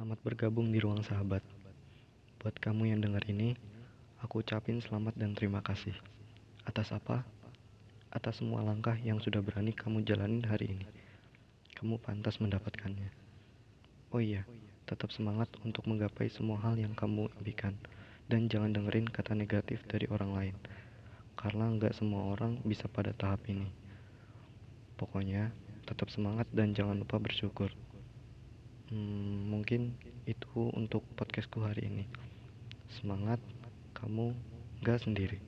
Selamat bergabung di Ruang Sahabat. Buat kamu yang dengar ini, aku ucapin selamat dan terima kasih. Atas apa? Atas semua langkah yang sudah berani kamu jalanin hari ini. Kamu pantas mendapatkannya. Oh iya, tetap semangat untuk menggapai semua hal yang kamu impikan. Dan jangan dengerin kata negatif dari orang lain. Karena nggak semua orang bisa pada tahap ini. Pokoknya, tetap semangat dan jangan lupa bersyukur. Hmm, mungkin itu untuk podcastku hari ini. Semangat, kamu gak sendiri.